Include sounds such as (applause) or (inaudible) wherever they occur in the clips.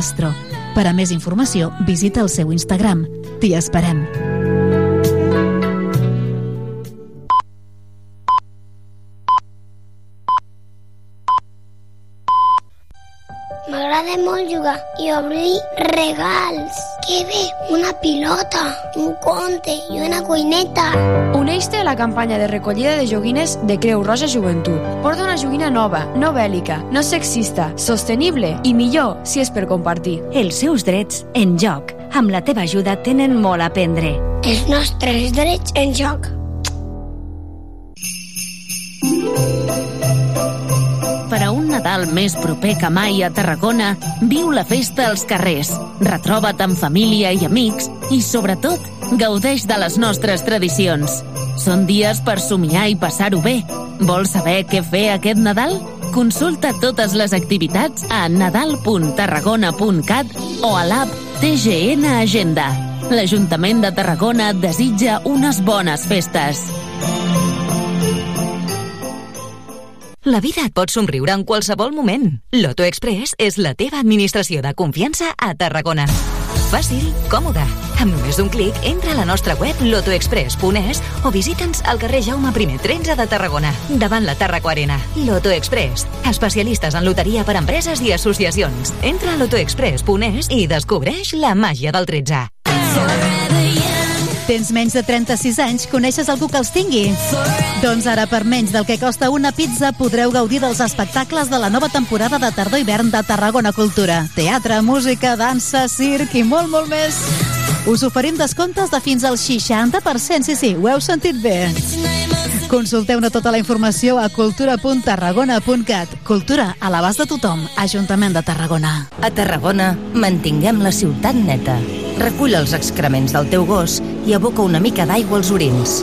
Castro. Per a més informació, visita el seu Instagram. T'hi esperem. M'agrada molt jugar i obrir regals. Que bé, una pilota, un conte i una cuineta. Uneix-te a la campanya de recollida de joguines de Creu Roja Joventut. Porta una joguina nova, no bèl·lica, no sexista, sostenible i millor si és per compartir. Els seus drets en joc. Amb la teva ajuda tenen molt a aprendre. Els nostres drets en joc. Nadal més proper que mai a Tarragona, viu la festa als carrers, retroba't amb família i amics i, sobretot, gaudeix de les nostres tradicions. Són dies per somiar i passar-ho bé. Vols saber què fer aquest Nadal? Consulta totes les activitats a nadal.tarragona.cat o a l'app TGN Agenda. L'Ajuntament de Tarragona desitja unes bones festes. La vida et pot somriure en qualsevol moment. Loto Express és la teva administració de confiança a Tarragona. Fàcil, còmode. Amb només un clic, entra a la nostra web lotoexpress.es o visita'ns al carrer Jaume I 13 de Tarragona, davant la Tarraco Arena. Loto Express, especialistes en loteria per empreses i associacions. Entra a lotoexpress.es i descobreix la màgia del 13. Tens menys de 36 anys? Coneixes algú que els tingui? Doncs ara, per menys del que costa una pizza, podreu gaudir dels espectacles de la nova temporada de tardor-hivern de Tarragona Cultura. Teatre, música, dansa, circ i molt, molt més. Us oferim descomptes de fins al 60%, sí, sí, ho heu sentit bé. Consulteu-ne tota la informació a cultura.tarragona.cat. Cultura a l'abast de tothom. Ajuntament de Tarragona. A Tarragona, mantinguem la ciutat neta. Recull els excrements del teu gos i aboca una mica d'aigua als orins.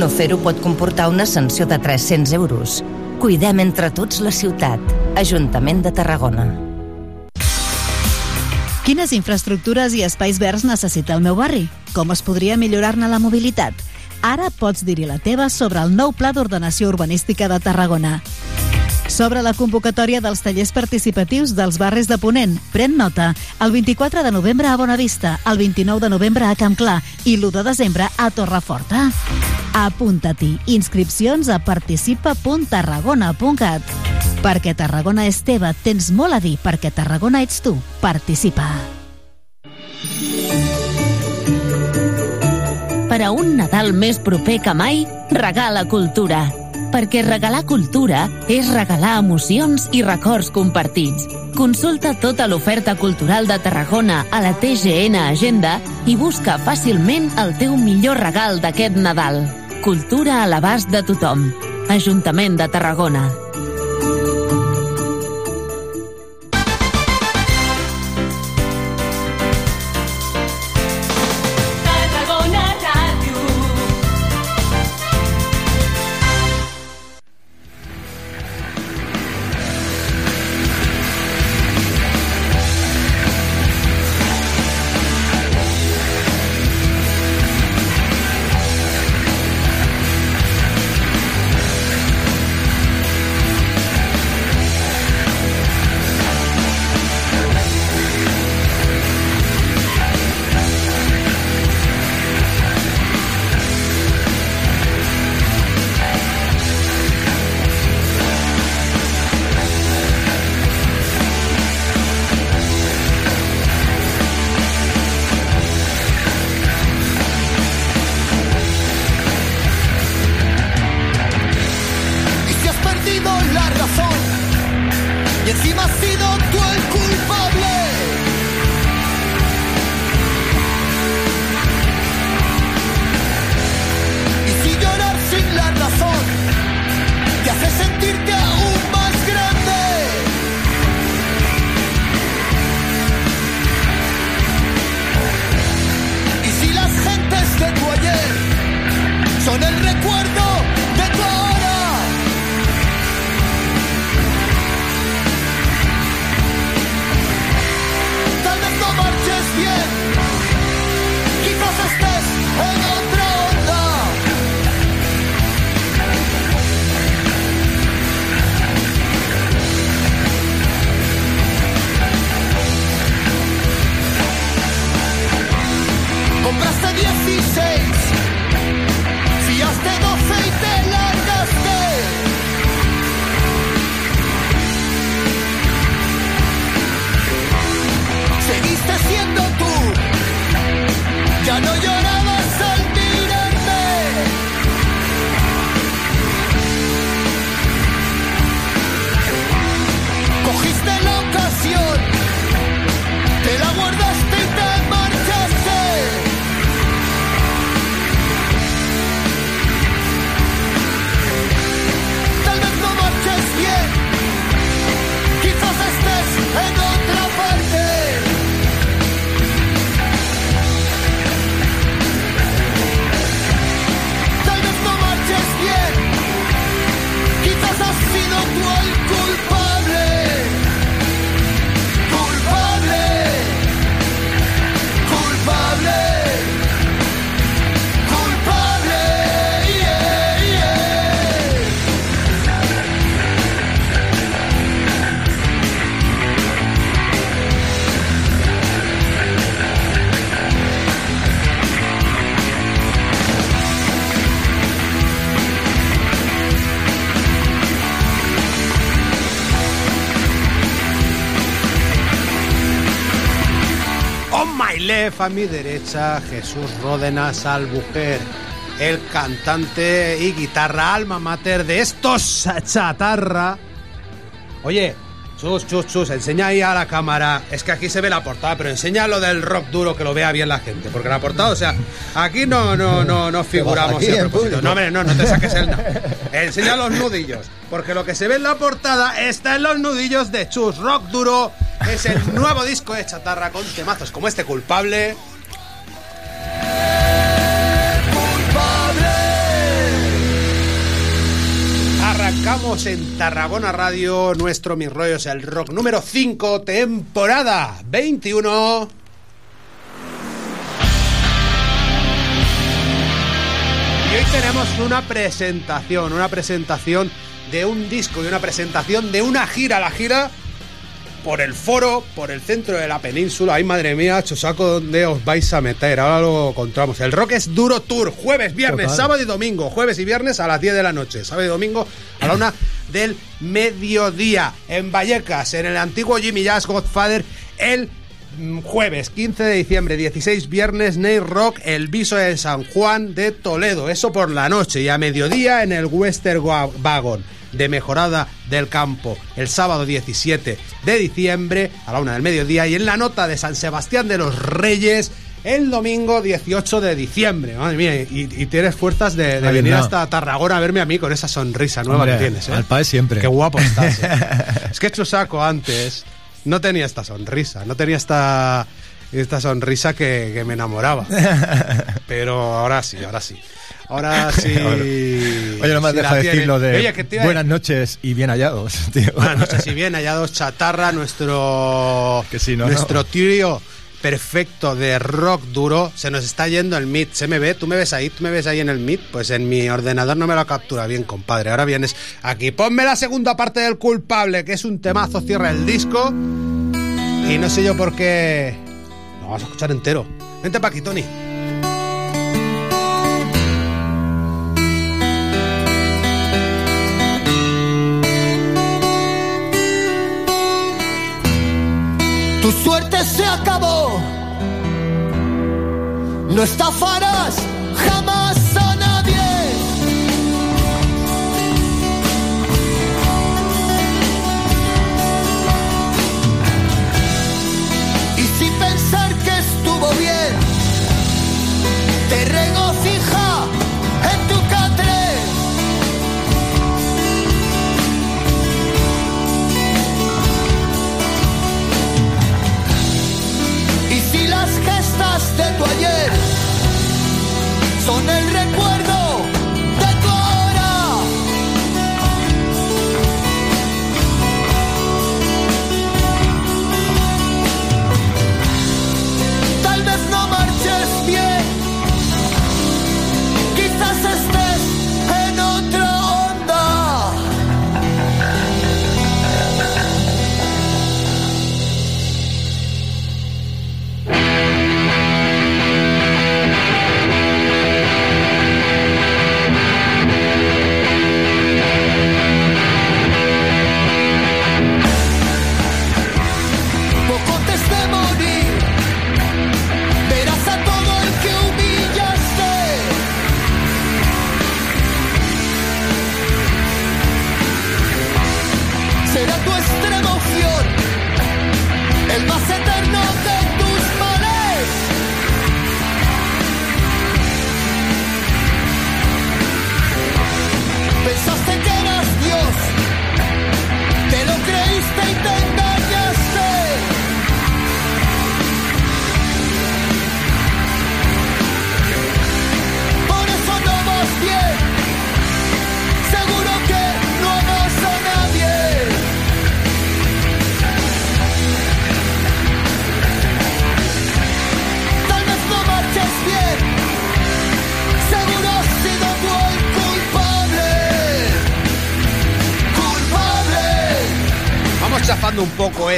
No fer-ho pot comportar una sanció de 300 euros. Cuidem entre tots la ciutat. Ajuntament de Tarragona. Quines infraestructures i espais verds necessita el meu barri? Com es podria millorar-ne la mobilitat? Ara pots dir-hi la teva sobre el nou Pla d'Ordenació Urbanística de Tarragona. Sobre la convocatòria dels tallers participatius dels barris de Ponent. Pren nota. El 24 de novembre a Bonavista, el 29 de novembre a Campclar i l'1 de desembre a Torreforta. Apunta-t'hi. Inscripcions a participa.tarragona.cat. Perquè Tarragona és teva, tens molt a dir, perquè Tarragona ets tu. Participa. Per a un Nadal més proper que mai, regala cultura. Perquè regalar cultura és regalar emocions i records compartits. Consulta tota l'oferta cultural de Tarragona a la TGN Agenda i busca fàcilment el teu millor regal d'aquest Nadal. Cultura a l'abast de tothom. Ajuntament de Tarragona. A mi derecha, Jesús Ródenas Albujer, el cantante y guitarra alma mater de estos chatarra. Oye, chus, chus, chus, enseña ahí a la cámara. Es que aquí se ve la portada, pero enseña lo del rock duro que lo vea bien la gente. Porque la portada, o sea, aquí no, no, no, no figuramos en propósito. No, hombre, no, no te saques el no. Enseña los nudillos. Porque lo que se ve en la portada está en los nudillos de Chus. Rock duro es el nuevo disco de chatarra con temazos como este culpable. Arrancamos en Tarragona Radio nuestro Mis Rollos el Rock número 5, temporada 21. Y hoy tenemos una presentación, una presentación de un disco y una presentación de una gira, la gira por el foro, por el centro de la península. Ay, madre mía, Chosaco, ¿dónde os vais a meter? Ahora lo encontramos. El Rock es Duro Tour, jueves, viernes, Total. sábado y domingo. Jueves y viernes a las 10 de la noche. Sábado y domingo a la 1 (clears throat) del mediodía. En Vallecas, en el antiguo Jimmy Jazz Godfather, el jueves 15 de diciembre, 16 viernes, Ney Rock, el viso de San Juan de Toledo. Eso por la noche. Y a mediodía en el Western Wa- Wagon de Mejorada del Campo el sábado 17 de diciembre a la una del mediodía y en la nota de San Sebastián de los Reyes el domingo 18 de diciembre. Madre mía, y, y tienes fuerzas de, venir no. hasta Tarragona a verme a mí con esa sonrisa nueva Hombre, que tienes. ¿eh? al país siempre. Qué guapo estás. ¿eh? (laughs) es que Chusaco antes no tenía esta sonrisa, no tenía esta, esta sonrisa que, que me enamoraba. (laughs) Pero ahora sí, ahora sí. Ahora (laughs) sí. Oye, no me sí decir tiene. lo de Oye, que te buenas noches y bien hallados, (laughs) tío. Buenas noches y bien hallados chatarra, nuestro Que sí, no, nuestro no. trío perfecto de rock duro. Se nos está yendo el Meet. ¿Se me ve? ¿Tú me ves ahí? ¿Tú me ves ahí en el Meet? Pues en mi ordenador no me lo captura bien, compadre. Ahora vienes aquí. Ponme la segunda parte del culpable, que es un temazo, cierra el disco. Y no sé yo por qué... Lo vamos a escuchar entero. Vente pa' aquí, Tony. Tu suerte se acabó. No estafarás jamás a nadie. Y sin pensar que estuvo bien, te regocija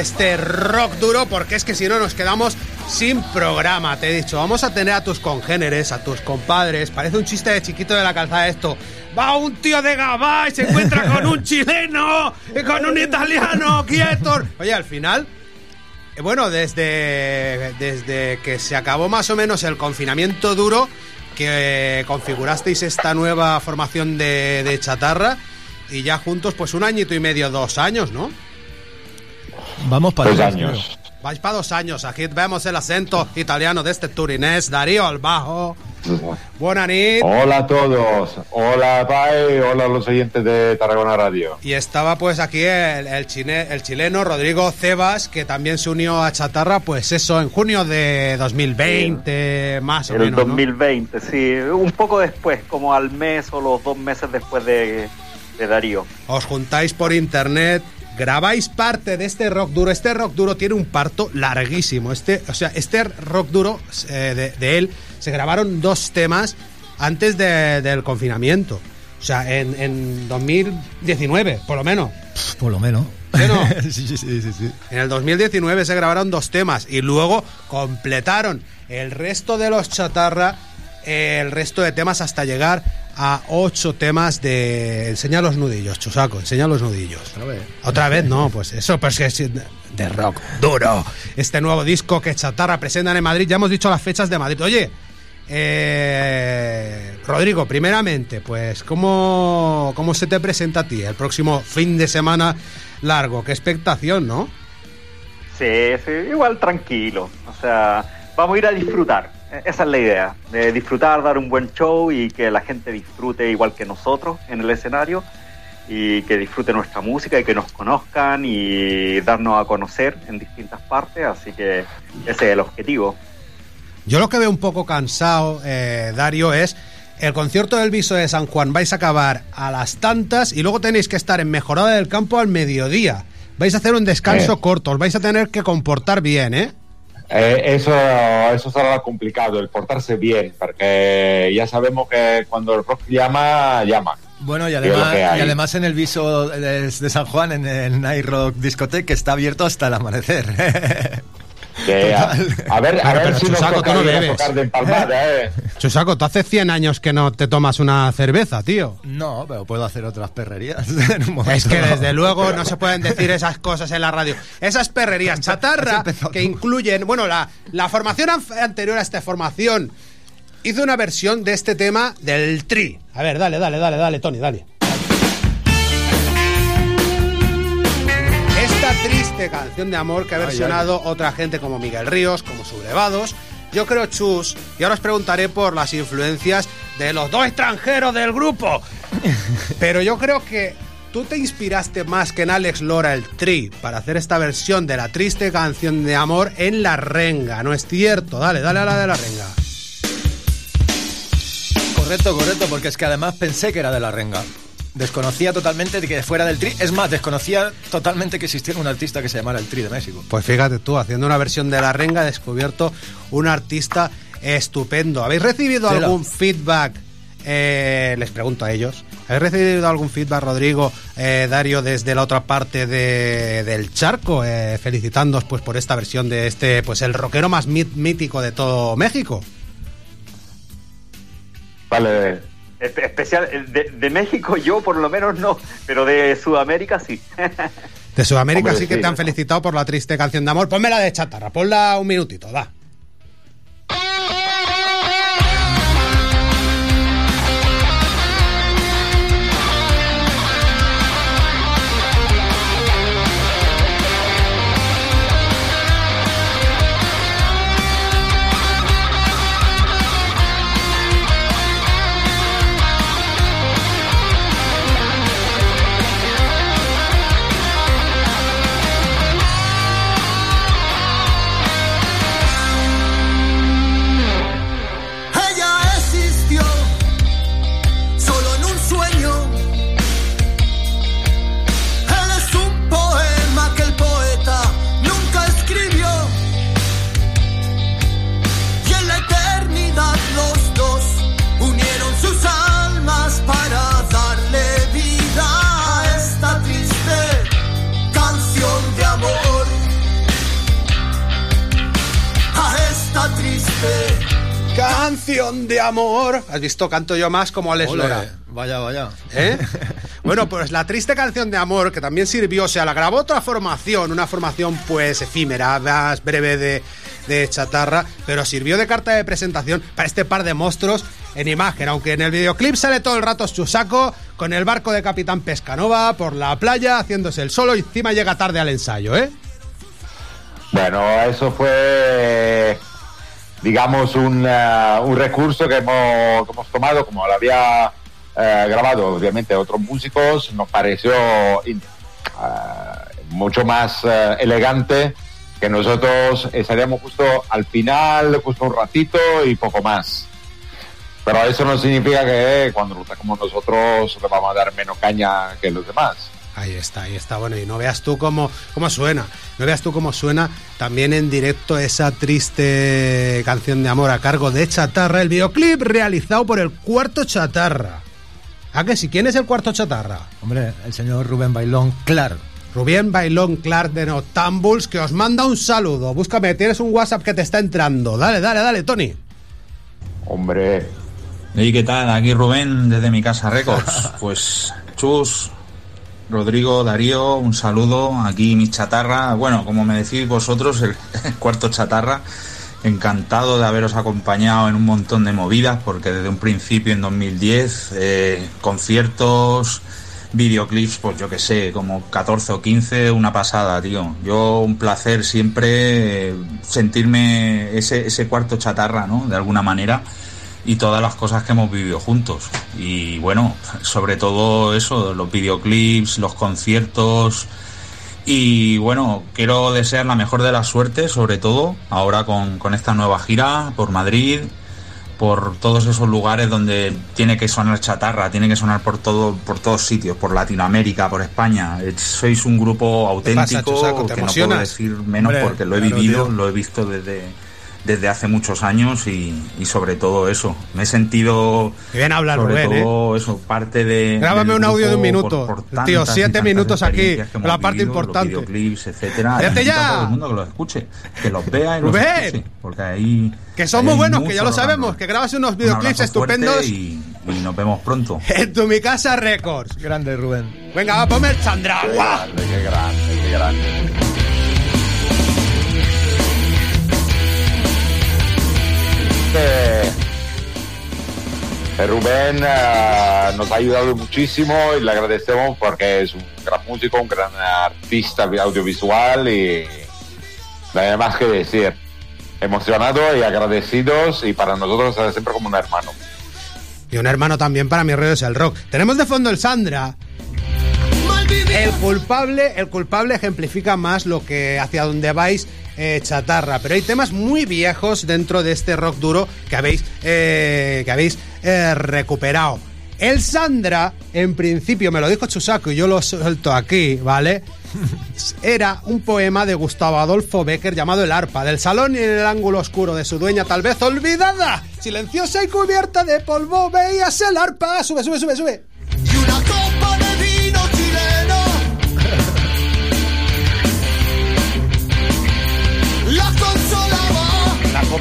este rock duro porque es que si no nos quedamos sin programa. Te he dicho, vamos a tener a tus congéneres, a tus compadres. Parece un chiste de chiquito de la calzada esto. Va un tío de Gabá y se encuentra con un chileno y con un italiano quieto. Oye, al final eh, bueno, desde, desde que se acabó más o menos el confinamiento duro, que configurasteis esta nueva formación de, de chatarra y ya juntos pues un añito y medio, dos años, ¿no? Vamos para Dos dos, años. Vais para dos años, aquí vemos el acento italiano de este turinés, Darío al bajo. Buena nit. Hola a todos. Hola, Pai. Hola a los oyentes de Tarragona Radio. Y estaba pues aquí el, el, chine- el chileno Rodrigo Cebas, que también se unió a Chatarra, pues eso, en junio de 2020, más o El menos. ¿no? 2020, sí, un poco después, como al mes o los dos meses después de, de Darío. Os juntáis por internet, grabáis parte de este rock duro. Este rock duro tiene un parto larguísimo. Este, o sea, este rock duro eh, de, de él se grabaron dos temas antes de- del confinamiento. O sea, en, en 2019, por lo menos. Por lo menos. ¿Sí no? (laughs) sí, sí, sí, sí. En el 2019 se grabaron dos temas y luego completaron el resto de los chatarra, el resto de temas hasta llegar a ocho temas de... Enseña los nudillos, Chusaco, enseña los nudillos. Otra vez, no, pues eso, pues que es de rock duro. Este nuevo disco que Chatarra presentan en Madrid, ya hemos dicho las fechas de Madrid. Oye, eh, Rodrigo, primeramente, pues, ¿cómo, ¿cómo se te presenta a ti el próximo fin de semana largo? Qué expectación, ¿no? Sí, sí, igual tranquilo. O sea, vamos a ir a disfrutar. E- Esa es la idea, de disfrutar, dar un buen show y que la gente disfrute igual que nosotros en el escenario y que disfrute nuestra música y que nos conozcan y darnos a conocer en distintas partes. Así que ese es el objetivo. Yo lo que veo un poco cansado, eh, Dario, es el concierto del Viso de San Juan. Vais a acabar a las tantas y luego tenéis que estar en Mejorada del Campo al mediodía. Vais a hacer un descanso Eh. corto, os vais a tener que comportar bien, ¿eh? Eh, eso, eso será complicado, el portarse bien, porque ya sabemos que cuando el rock llama, llama. Bueno, y además, y además en el viso de, de San Juan, en el Night Rock Discotheque, que está abierto hasta el amanecer. (laughs) Que a, a ver, a Pero, ver pero, si nos Chusaco, toca tú no bebes. tocar de empalmada, (laughs) ¿eh? Chusaco, tú hace 100 años que no te tomas una cerveza, tío. No, pero puedo hacer otras perrerías. (laughs) en un momento Es que desde luego no se pueden decir esas cosas en la radio. Esas perrerías chatarra que incluyen, bueno, la, la formación anterior a esta formación hizo una versión de este tema del Tri. A ver, dale, dale, dale, dale, Tony, dale. Triste canción de amor que ha Ay, versionado otra gente como Miguel Ríos, como Sublevados. Yo creo, Chus, y ahora os preguntaré por las influencias de los dos extranjeros del grupo. (laughs) Pero yo creo que tú te inspiraste más que en Alex Lora el Tri para hacer esta versión de la triste canción de amor en la renga, ¿no es cierto? Dale, dale a la de la renga. Correcto, correcto, porque es que además pensé que era de la renga. Desconocía totalmente de que fuera del Tri. Es más, desconocía totalmente que existiera un artista que se llamara el Tri de México. Pues fíjate tú, haciendo una versión de la renga, he descubierto un artista estupendo. ¿Habéis recibido algún feedback? eh, les pregunto a ellos. ¿Habéis recibido algún feedback, Rodrigo, eh, Dario, desde la otra parte de- del charco? Eh, felicitándoos pues, por esta versión de este, pues el rockero más mítico de todo México. Vale, Especial, eh, de, de México yo por lo menos no, pero de Sudamérica sí. De Sudamérica Hombre, sí que sí. te han felicitado por la triste canción de amor. Ponme la de chatarra, ponla un minutito, da. Canción de amor. ¿Has visto? Canto yo más como Alex Ole, Lora. Vaya, vaya. ¿Eh? (laughs) Bueno, pues la triste canción de amor, que también sirvió, o sea, la grabó otra formación, una formación pues efímera, más breve de, de chatarra, pero sirvió de carta de presentación para este par de monstruos en imagen, aunque en el videoclip sale todo el rato Chusaco con el barco de Capitán Pescanova por la playa haciéndose el solo y encima llega tarde al ensayo, ¿eh? Bueno, eso fue, digamos, un, eh, un recurso que hemos, que hemos tomado, como lo había eh, grabado obviamente otros músicos, nos pareció eh, mucho más elegante que nosotros estaríamos justo al final, justo un ratito y poco más. Pero eso no significa que cuando lo sacamos nosotros le vamos a dar menos caña que los demás. Ahí está, ahí está. Bueno, y no veas tú cómo, cómo suena. No veas tú cómo suena también en directo esa triste canción de amor a cargo de Chatarra. El videoclip realizado por el Cuarto Chatarra. ¿A que si quién es el Cuarto Chatarra? Hombre, el señor Rubén Bailón, claro. Rubén Bailón Clark de Noctambuls, que os manda un saludo. Búscame, tienes un WhatsApp que te está entrando. Dale, dale, dale, Tony. Hombre. ¿Y qué tal? Aquí Rubén desde mi casa Records. (laughs) Pues Chus, Rodrigo, Darío, un saludo. Aquí mi chatarra. Bueno, como me decís vosotros, el, cuarto chatarra. Encantado de haberos acompañado en un montón de movidas, porque desde un principio en 2010, eh, conciertos, videoclips, pues yo que sé, como 14 o 15, una pasada, tío. Yo un placer siempre eh, sentirme ese, ese cuarto chatarra, ¿no? De alguna manera y todas las cosas que hemos vivido juntos. Y bueno, sobre todo eso, los videoclips, los conciertos. Y bueno, quiero desear la mejor de las suertes, sobre todo ahora con, con esta nueva gira por Madrid, por todos esos lugares donde tiene que sonar chatarra, tiene que sonar por todo, por todos sitios, por Latinoamérica, por España. Sois un grupo ¿Qué pasa, auténtico Chusaco? ¿Te que no puedo decir menos Hombre, porque lo he claro, vivido, tío. lo he visto desde, desde hace muchos años y, y sobre todo eso. Me he sentido bien habla sobre Rubén, ¿eh? todo eso, parte de. Grábame un audio de un minuto. por- por Tío, siete minutos aquí, la parte vivido, importante. Los videoclips, etcétera. ¡Cállate Invito a ya! todo el mundo que los escuche, que los vea y los Rubén. escuche, porque ahí. Que somos hay buenos, que ya lo sabemos, que grabas unos Un videoclips fuerte estupendos Y, y nos vemos pronto. (laughs) en tu mi casa Records. Grande Rubén. Venga, va, ponme el Chandra. Qué grande, qué grande, qué grande. Eh, Rubén eh, nos ha ayudado muchísimo y le agradecemos porque es un gran músico, un gran artista audiovisual y no hay más que decir. Emocionado y agradecidos y para nosotros es siempre como un hermano. Y un hermano también para mi rollo es el rock. Tenemos de fondo el Sandra. El culpable, el culpable ejemplifica más lo que hacia donde vais eh, chatarra, pero hay temas muy viejos dentro de este rock duro que habéis eh, que habéis eh, recuperado. El Sandra, en principio, me lo dijo Chusaco y yo lo suelto aquí, ¿vale? (laughs) Era un poema de Gustavo Adolfo Becker llamado El arpa, del salón y en el ángulo oscuro de su dueña, tal vez olvidada, silenciosa y cubierta de polvo, veías el arpa. Sube, sube, sube, sube.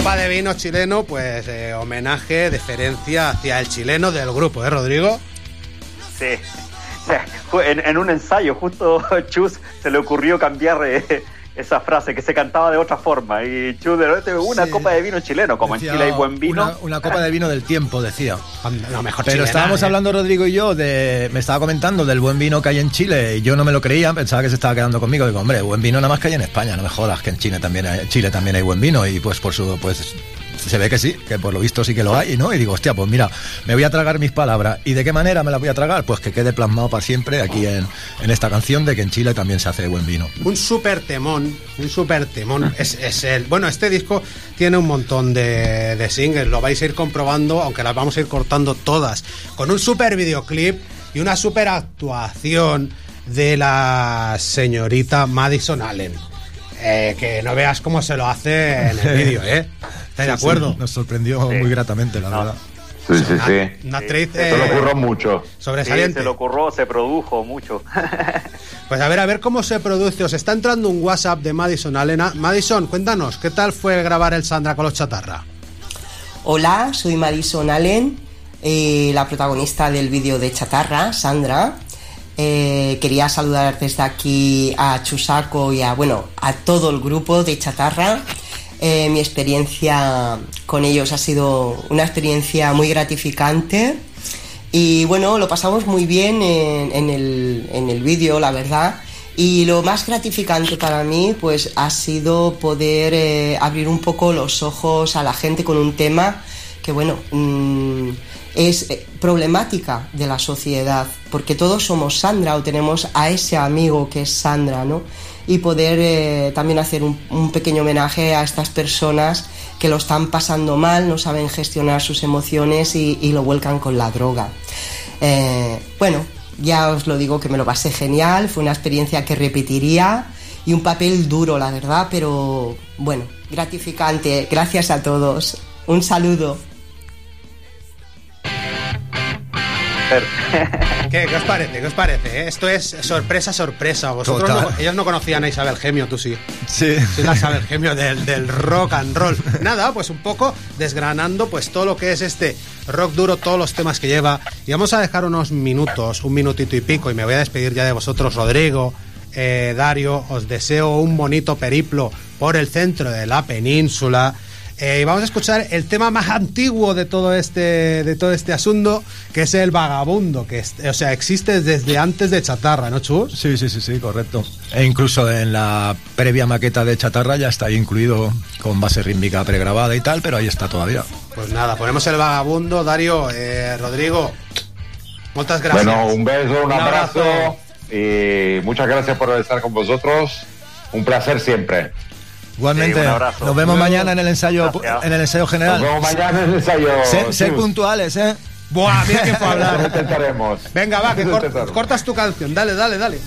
Copa de vino chileno, pues homenaje, deferencia hacia el chileno del grupo, ¿eh, Rodrigo? Sí. (laughs) En, en un ensayo, justo (laughs) Chus se le ocurrió cambiar eh, esa frase que se cantaba de otra forma. Y Chus de repente, una Sí. copa de vino chileno, como Decía en Chile hay buen vino. Una, una copa de vino del tiempo, decía. No, mejor Pero chilena, estábamos ¿eh? hablando, Rodrigo y yo, de. Me estaba comentando del buen vino que hay en Chile y yo no me lo creía, pensaba que se estaba quedando conmigo. Digo, hombre, buen vino nada más que hay en España, no me jodas, que en Chile también hay, Chile también hay buen vino y pues por su. pues se ve que sí, que por lo visto sí que lo hay, ¿no? Y digo, hostia, pues mira, me voy a tragar mis palabras. ¿Y de qué manera me las voy a tragar? Pues que quede plasmado para siempre aquí en, en esta canción de que en Chile también se hace buen vino. Un super temón, un super temón. Es, es el. Bueno, este disco tiene un montón de, de singles, lo vais a ir comprobando, aunque las vamos a ir cortando todas. Con un super videoclip y una super actuación de la señorita Madison Allen. Eh, que no veas cómo se lo hace en el vídeo, ¿eh? (laughs) ¿Estáis de acuerdo? sí, nos sorprendió muy gratamente, la verdad. Sí, sí, sí. Una actriz Esto lo eh, ocurrió mucho. Sí, sobresaliente. se lo ocurrió, se produjo mucho. (laughs) Pues a ver, a ver cómo se produce. Os está entrando un WhatsApp de Madison Alena. Madison, cuéntanos, ¿qué tal fue grabar el Sandra con los chatarra? Hola, soy Madison Allen, eh, la protagonista del vídeo de Chatarra, Sandra. Eh, quería saludar desde aquí a Chusaco y a, bueno, a todo el grupo de Chatarra. Eh, mi experiencia con ellos ha sido una experiencia muy gratificante y bueno, lo pasamos muy bien en, el, en el vídeo, la verdad. Y lo más gratificante para mí pues ha sido poder eh, abrir un poco los ojos a la gente con un tema que bueno, mm, es eh, problemática de la sociedad, porque todos somos Sandra o tenemos a ese amigo que es Sandra, ¿no? Y poder eh, también hacer un, pequeño homenaje a estas personas que lo están pasando mal, no saben gestionar sus emociones y, y lo vuelcan con la droga. Eh, bueno, ya os lo digo que me lo pasé genial, fue una experiencia que repetiría y un papel duro, la verdad, pero bueno, gratificante. Gracias a todos. Un saludo. (laughs) ¿Qué, qué os parece? ¿Qué os parece? eh? Esto es sorpresa, sorpresa. Vosotros no- ellos no conocían a Isabel Gemio, tú sí. Sí. Sí, la Isabel Gemio del, del rock and roll. Nada, pues un poco desgranando pues todo lo que es este rock duro, todos los temas que lleva. Y vamos a dejar unos minutos, un minutito y pico, y me voy a despedir ya de vosotros, Rodrigo, eh, Dario. Os deseo un bonito periplo por el centro de la península. Eh, y vamos a escuchar el tema más antiguo de todo este de todo este asunto, que es el vagabundo, que es- o sea, existe desde antes de Chatarra, ¿no, Chus? Sí, sí, sí, sí, correcto. E incluso en la previa maqueta de Chatarra ya está ahí incluido con base rítmica pregrabada y tal, pero ahí está todavía. Pues nada, ponemos el vagabundo, Dario, eh, Rodrigo. Muchas gracias. Bueno, un beso, un, abrazo, y muchas gracias por estar con vosotros. Un placer siempre. Igualmente, Sí, un abrazo. nos vemos Luego- mañana en el ensayo Gracias. en el ensayo general. Nos vemos mañana en el ensayo. Ser, ser puntuales, ¿eh? Buah, mira que fue Lo hablar. intentaremos. Venga, va, que cor- intentaremos. cortas tu canción. Dale, dale, dale.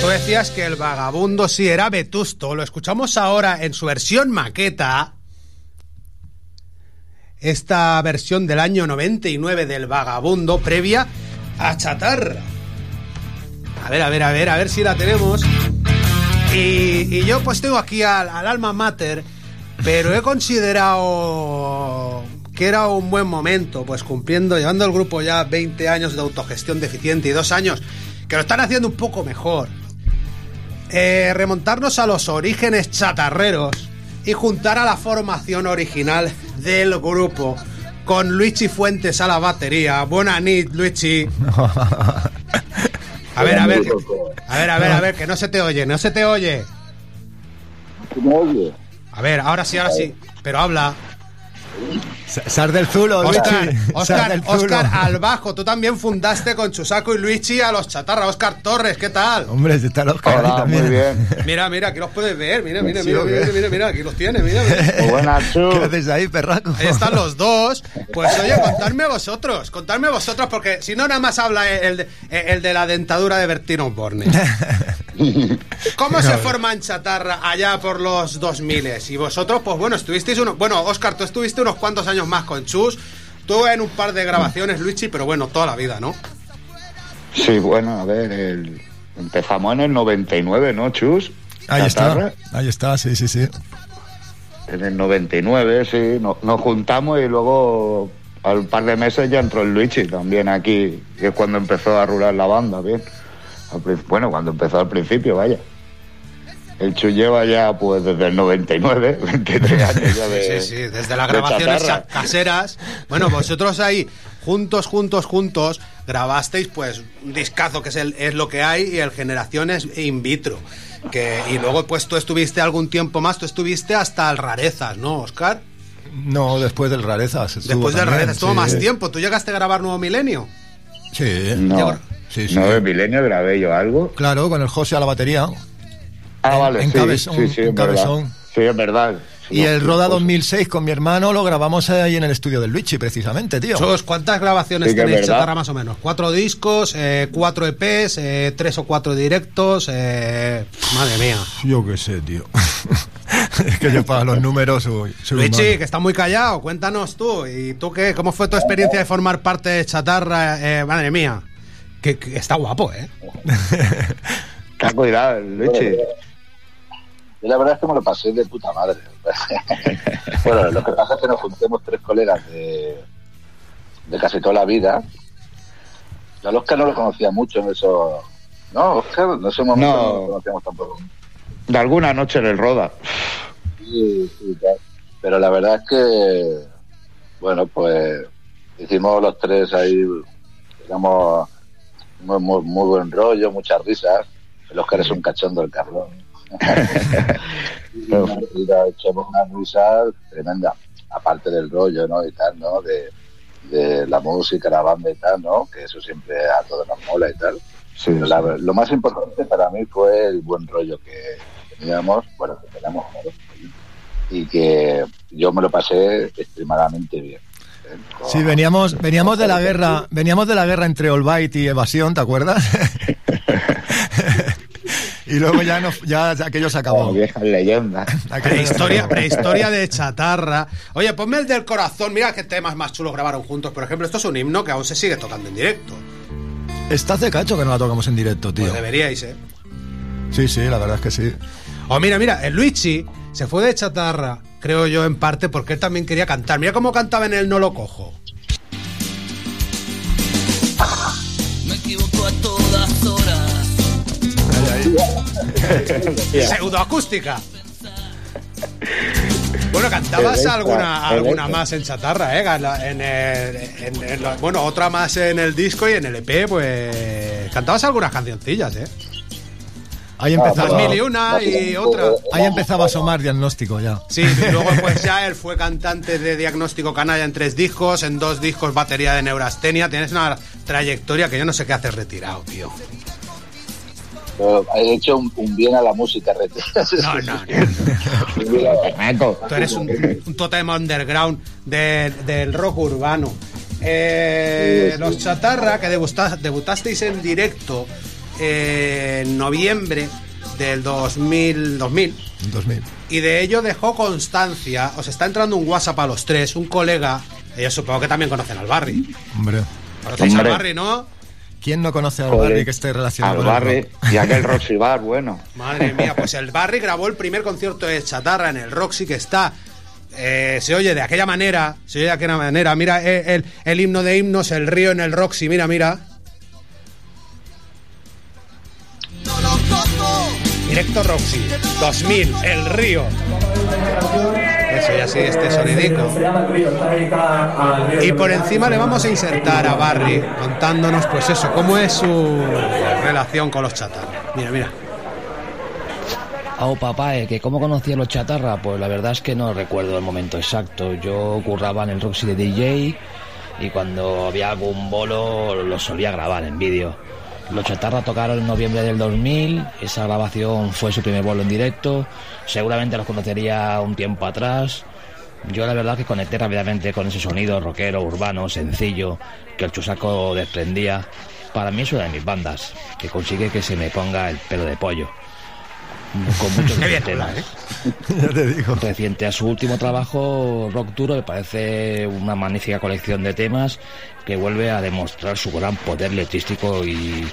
Tú decías que el vagabundo sí era vetusto. Lo escuchamos ahora en su versión maqueta. Esta versión del año 99 del vagabundo previa a Chatarra. A ver, a ver, a ver, a ver si la tenemos. Y, yo pues tengo aquí al, al alma mater, pero he considerado que era un buen momento, pues cumpliendo, llevando el grupo ya 20 años de autogestión deficiente y dos años que lo están haciendo un poco mejor. Eh, remontarnos a los orígenes chatarreros y juntar a la formación original del grupo con Luigi Fuentes a la batería. Buena nit, Luigi. A ver, a ver, a ver, a ver, a ver, que no se te oye, no se te oye. A ver, ahora sí, ahora sí, pero habla. Sar del Zulo, Oscar, Oscar, del Zulo. Oscar al bajo, tú también fundaste con Chusaco y Luigi a los chatarra. Oscar Torres, ¿qué tal? Hombre, si está los Hola, muy bien. Mira, mira, aquí los puedes ver, mira, mira, mira, mira, mira, mira, aquí los tienes, mira. mira. buenas, ¿Qué haces ahí, perraco? Ahí están los dos. Pues oye, contadme vosotros, contadme vosotros, porque si no nada más habla el de, el de la dentadura de Bertino Osborne. (laughs) ¿Cómo se forma en chatarra allá por los 2000? Y vosotros, pues bueno, estuvisteis uno. Bueno, Oscar, tú estuviste unos cuantos años más con Chus. Tú en un par de grabaciones, Luigi, pero bueno, toda la vida, ¿no? Sí, bueno, a ver, el- empezamos en el 99, ¿no, Chus? Ahí Chatarra. está, ahí está, sí, sí, sí. En el 99, sí, no- nos juntamos y luego al par de meses ya entró el Luigi también aquí, que es cuando empezó a rular la banda, bien. Bueno, cuando empezó al principio, vaya. El Chu lleva ya, pues, desde el 99, 23 (laughs) años ya (laughs) de... Sí, sí, desde las grabaciones caseras. Bueno, vosotros ahí, juntos, juntos, juntos, grabasteis pues un discazo que es, el, es lo que hay y el Generaciones in vitro. Que, y luego pues tú estuviste algún tiempo más, tú estuviste hasta el Rarezas, ¿no, Oscar? No, después del Rarezas. Después del Rarezas, estuvo sí. más tiempo. ¿Tú llegaste a grabar Nuevo Milenio? Sí. No, Sí, sí. no, de Milenio grabé yo algo. Claro, con el José a la batería. Ah, En- vale, en sí, Cabezón, sí, sí, en es verdad. Cabezón. Sí, es verdad. Y el Roda pues, 2006 con mi hermano lo grabamos ahí en el estudio del Luigi, precisamente, tío. Chus, ¿cuántas grabaciones Sí tenéis. Chatarra, más o menos? ¿Cuatro discos, eh, cuatro EPs, eh, tres o cuatro directos? eh, madre mía. Yo qué sé, tío. (laughs) es que yo para los números soy, soy Luigi, que está muy callado, cuéntanos tú. ¿Y tú qué? ¿Cómo fue tu experiencia de formar parte de Chatarra? Eh, madre mía, que, que está guapo, ¿eh? Ha cuidado, Luigi. Yo la verdad es que me lo pasé de puta madre. (laughs) bueno, lo que pasa es que nos juntemos tres colegas de, de casi toda la vida. Yo al Oscar no lo conocía mucho en eso. No, Oscar, en ese momento no, No. lo conocíamos tampoco. De alguna noche en el Roda. Sí, sí, tal. Pero la verdad es que, bueno, pues hicimos los tres ahí, digamos, muy, muy, muy buen rollo, muchas risas. El Oscar es un cachondo del Carlón. (laughs) (laughs) echamos una risa tremenda, aparte del rollo, ¿no? Y tal, ¿no? De, de la música, la banda y tal, ¿no? Que eso siempre a todos nos mola y tal. La- lo más importante para mí fue el buen rollo que teníamos, bueno, que tenemos ¿no? y que yo me lo pasé extremadamente bien. Sí, veníamos, veníamos de la guerra, veníamos de la guerra entre Albright y Evasión, ¿te acuerdas? (laughs) y luego ya no, ya aquello se acabó. viejas leyendas. (laughs) Prehistoria, prehistoria de chatarra. Oye, ponme el del corazón. Mira qué temas más chulos grabaron juntos. Por ejemplo, esto es un himno que aún se sigue tocando en directo. Está hace cacho que no la tocamos en directo, tío. Pues deberíais, ¿eh? Sí, sí, la verdad es que sí. Oh, mira, mira, el Luigi se fue de chatarra, creo yo, en parte porque él también quería cantar. Mira cómo cantaba en el No lo cojo. Me equivoco a todas horas. (laughs) Pseudoacústica. Bueno, cantabas Electra, alguna, alguna electra. más en chatarra, ¿eh? En la- en el- en- en bueno, otra más en el disco y en el EP, pues. Cantabas algunas cancioncillas, ¿eh? Ahí Las empezaba. mil y una y otra. Ahí empezaba a asomar diagnóstico ya. Sí, y luego pues ya él fue cantante de Diagnóstico Canalla en tres discos, en dos discos batería de Neurastenia. Tienes una trayectoria que yo no sé qué haces retirado, tío. Pero he hecho un, un bien a la música. No, no, Tú eres un, un totem underground de- del rock urbano. Eh, los Chatarra, que debuta- debutasteis en directo eh, en noviembre del 2000, 2000 2000. y de ello dejó constancia. Os está entrando un WhatsApp a los tres, un colega. Ellos supongo que también conocen al Barry. Hombre. ¿Conocéis Hombre. al Barry, no? ¿Quién no conoce al Joder, Barry que esté relacionado Al con el Barry rock? y aquel Roxy Bar, bueno. (laughs) Madre mía, pues el Barry grabó el primer concierto de Chatarra en el Roxy que está. eh, se oye de aquella manera, se oye de aquella manera. Mira el, el himno de himnos, el río en el Roxy, mira, mira. Directo Roxy, 2000, el río. Eso y así este sonidico. Y por encima le vamos a insertar a Barry contándonos, pues eso, cómo es su relación con los chatarras. Mira, mira. Oh, papá, eh, que cómo conocía los chatarra, pues la verdad es que no recuerdo el momento exacto. Yo curraba en el Roxy de DJ y cuando había algún bolo lo solía grabar en vídeo. Los chatarra tocaron en noviembre del 2000, esa grabación fue su primer bolo en directo, seguramente los conocería un tiempo atrás. Yo la verdad que conecté rápidamente con ese sonido rockero, urbano, sencillo, que el chusaco desprendía. Para mí es una de mis bandas, que consigue que se me ponga el pelo de pollo con muchos bien temas. ¿eh? (laughs) Ya te digo. Reciente a su último trabajo, Rock Duro, me parece una magnífica colección de temas que vuelve a demostrar su gran poder letrístico y,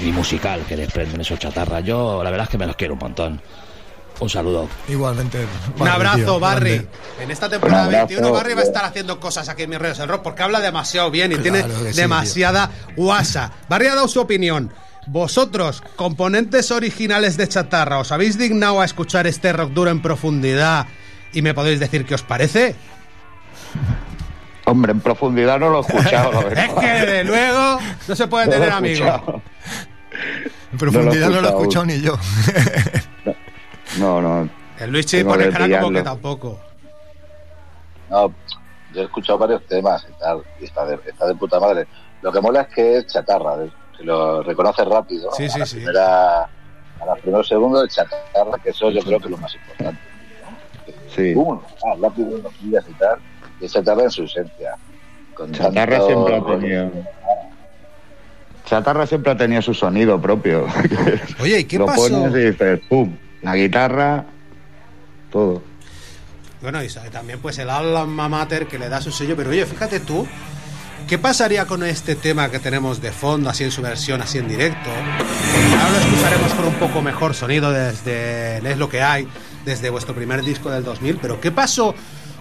y musical que desprenden esos chatarras. Yo la verdad es que me los quiero un montón. Un saludo. Igualmente. Un abrazo, tío, Barry. grande. En esta temporada Un abrazo. 21, Barry va a estar haciendo cosas aquí en mis redes del rock porque habla demasiado bien y tiene que sí, demasiada guasa. Barry ha dado su opinión. Vosotros, componentes originales de Chatarra, ¿os habéis dignado a escuchar este rock duro en profundidad y me podéis decir qué os parece? (laughs) Hombre, en profundidad no lo he escuchado, la verdad. (laughs) Es que desde luego no se puede No tener amigos. En profundidad no lo he escuchado. escuchado ni yo. (laughs) No, no. El Luigi Tengo pone cara como que tampoco. No, yo he escuchado varios temas y tal, y está de, está de puta madre. Lo que mola es que es chatarra, ¿ves? Que lo reconoce rápido. Sí, a sí, la sí. Primera, a los primeros segundos de chatarra, que eso yo creo que es lo más importante. Sí. Uno, ah, rápido, unos días y tal, y chatarra en su esencia. Con Chatarra tanto- siempre ha tenido. Chatarra siempre ha tenido su sonido propio. (laughs) Oye, ¿y qué Lo pasó? pones y dices, pum, la guitarra, todo. Bueno, y también pues el alma mater que le da su sello, pero oye, fíjate tú, ¿qué pasaría con este tema que tenemos de fondo, así en su versión, así en directo? Ahora lo escucharemos con un poco mejor sonido desde Es lo que hay, desde vuestro primer disco del 2000, pero ¿qué pasó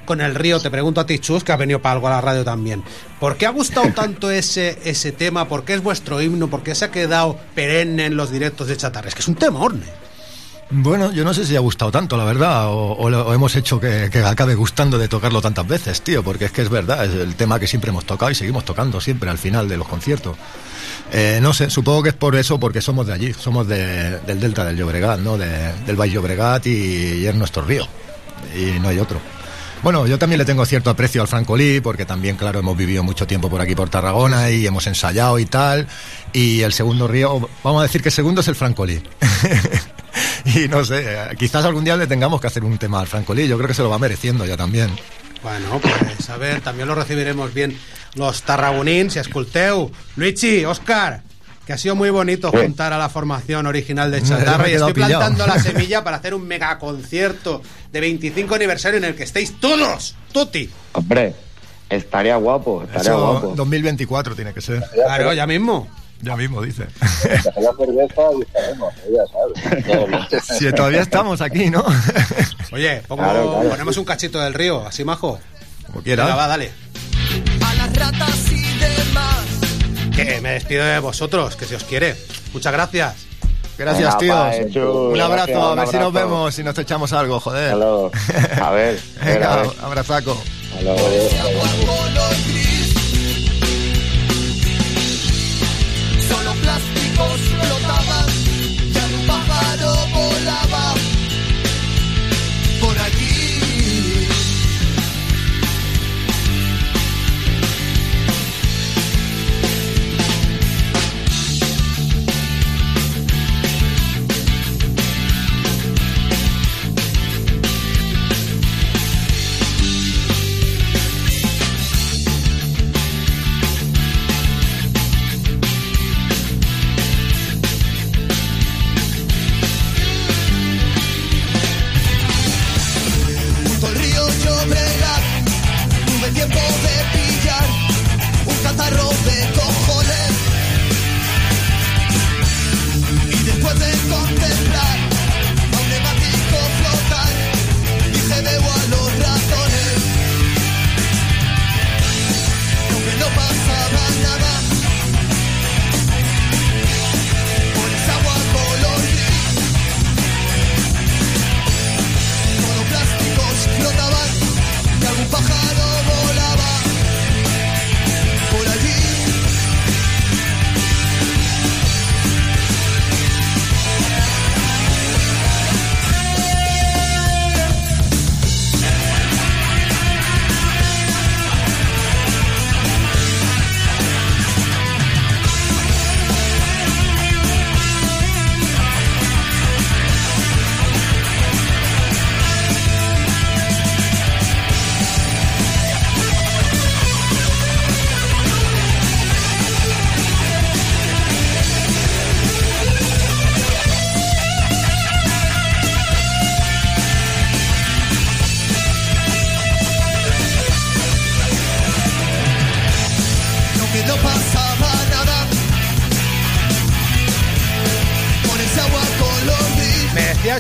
con el río? Te pregunto a ti, Chus, que ha venido para algo a la radio también. ¿Por qué ha gustado (laughs) tanto ese, ese tema? ¿Por qué es vuestro himno? ¿Por qué se ha quedado perenne en los directos de Chatarra? Es que es un temor, ¿no? Bueno, yo no sé si ha gustado tanto, la verdad, o, o hemos hecho que, acabe gustando de tocarlo tantas veces, tío, porque es que es verdad, es el tema que siempre hemos tocado y seguimos tocando siempre al final de los conciertos. Eh, no sé, supongo que es por eso, porque somos de allí, somos de- del Delta del Llobregat, ¿no? De- del Valle Llobregat y es nuestro río, y no hay otro. Bueno, yo también le tengo cierto aprecio al Francolí, porque también, claro, hemos vivido mucho tiempo por aquí, por Tarragona, y hemos ensayado y tal. Y el segundo río, vamos a decir que el segundo es el Francolí. (laughs) y no sé, eh, quizás algún día le tengamos que hacer un tema al Francolí, yo creo que se lo va mereciendo ya también. Bueno, pues a ver, también lo recibiremos bien los tarragonins, si escolteu. Luigi, Oscar, que ha sido muy bonito juntar a la formación original de Chatarra y estoy plantando la (laughs) semilla para hacer un mega concierto de 25 aniversario en el que estéis todos, tutti. Hombre, estaría guapo, estaría Eso guapo. 2024 tiene que ser. Claro, ya mismo. Ya mismo, dice. La cerveza y estaremos, ya sabes. Todo bien. Si todavía estamos aquí, ¿no? Oye, pongo- Claro, claro. ponemos un cachito del río, así majo. Como quieras. Venga, va, dale. A las ratas y demás. Que me despido de vosotros, que si os quiere. Muchas gracias. Gracias, Venga, tíos. pa, hecho, un abrazo, gracias, a ver si nos vemos, si nos echamos algo, joder. Luego. A ver, a ver, a Venga, ver. abrazaco. Gris. Solo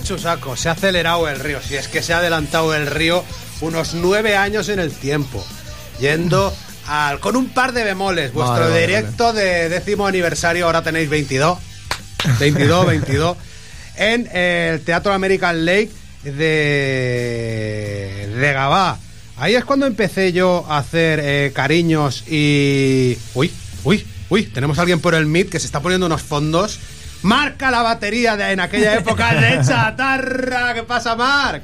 Chusaco, se ha acelerado el río. Si es que se ha adelantado el río unos nueve años en el tiempo. Yendo al, con un par de bemoles. Vuestro Vale, vale, directo de décimo aniversario, ahora tenéis 22. 22, 22. En el Teatro American Lake de, de Gabá. Ahí es cuando empecé yo a hacer eh, cariños y... Uy, uy, uy, tenemos a alguien por el Meet que se está poniendo unos fondos. Marca la batería de en aquella época (laughs) de chatarra. ¿Qué pasa, Marc?